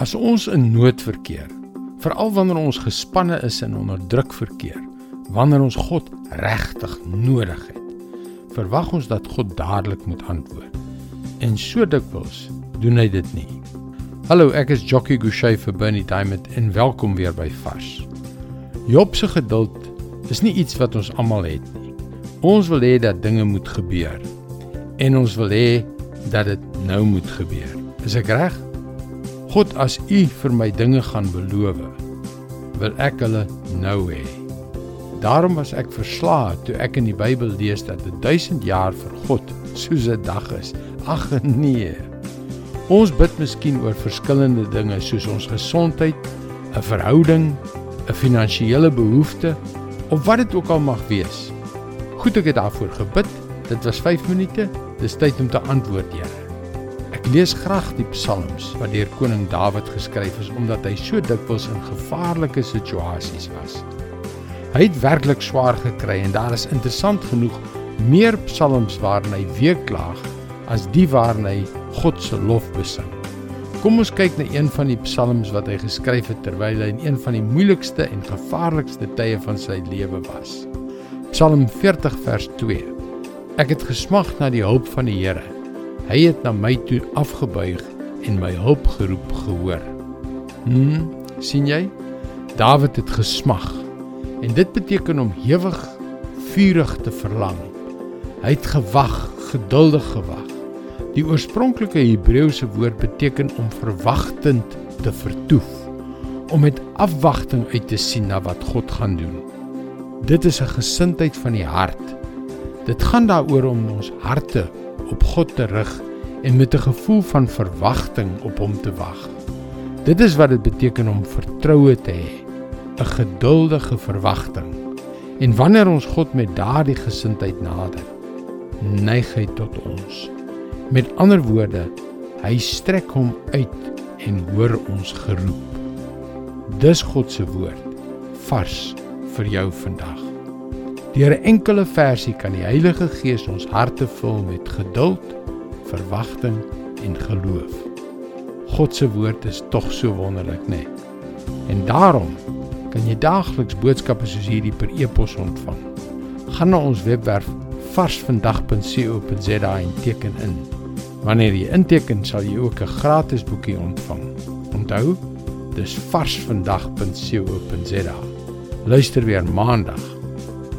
As ons in nood verkeer, veral wanneer ons gespanne is en onder druk verkeer, wanneer ons God regtig nodig het, verwag ons dat God dadelik moet antwoord. En so dikwels doen hy dit nie. Hallo, ek is Jockey Gouchee vir Bernie Diamond en welkom weer by Vars. Job se geduld is nie iets wat ons almal het nie. Ons wil hê dat dinge moet gebeur en ons wil hê dat dit nou moet gebeur. Is ek reg? God, as U vir my dinge gaan beloof, wil ek hulle nou hê. Daarom was ek verslae toe ek in die Bybel lees dat 1000 jaar vir God soos 'n dag is. Ag nee. Ons bid miskien oor verskillende dinge soos ons gesondheid, 'n verhouding, 'n finansiële behoefte of wat dit ook al mag wees. Goed ek het daarvoor gebid. Dit was 5 minute. Dis tyd om te antwoord, Here. Ek lees graag die psalms wat deur koning Dawid geskryf is omdat hy so dikwels in gevaarlike situasies was. Hy het werklik swaar gekry en daar is interessant genoeg meer psalms waarin hy weeklaag as die waarin hy God se lof besing. Kom ons kyk na een van die psalms wat hy geskryf het terwyl hy in een van die moeilikste en gevaarlikste tye van sy lewe was. Psalm 40 vers 2. Ek het gesmag na die hulp van die Here. Hy het na my toe afgebuig en my hulp geroep gehoor. Hm, sien jy? Dawid het gesmag. En dit beteken om hewig vurig te verlang. Hy het gewag, geduldig gewag. Die oorspronklike Hebreëse woord beteken om verwagtend te vertoef, om met afwagting uit te sien na wat God gaan doen. Dit is 'n gesindheid van die hart. Dit gaan daaroor om ons harte op God te rig en met 'n gevoel van verwagting op hom te wag. Dit is wat dit beteken om vertroue te hê, 'n geduldige verwagting. En wanneer ons God met daardie gesindheid nader, neig hy tot ons. Met ander woorde, hy strek hom uit en hoor ons geroep. Dis God se woord vars vir jou vandag. Deur 'n enkele versie kan die Heilige Gees ons harte vul met geduld, verwagting en geloof. God se woord is tog so wonderlik, né? Nee. En daarom kan jy daagliks boodskappe soos hierdie per e-pos ontvang. Gaan na ons webwerf varsvandag.co.za en teken in. Wanneer jy inteken, sal jy ook 'n gratis boekie ontvang. Onthou, dis varsvandag.co.za. Luister weer maandag.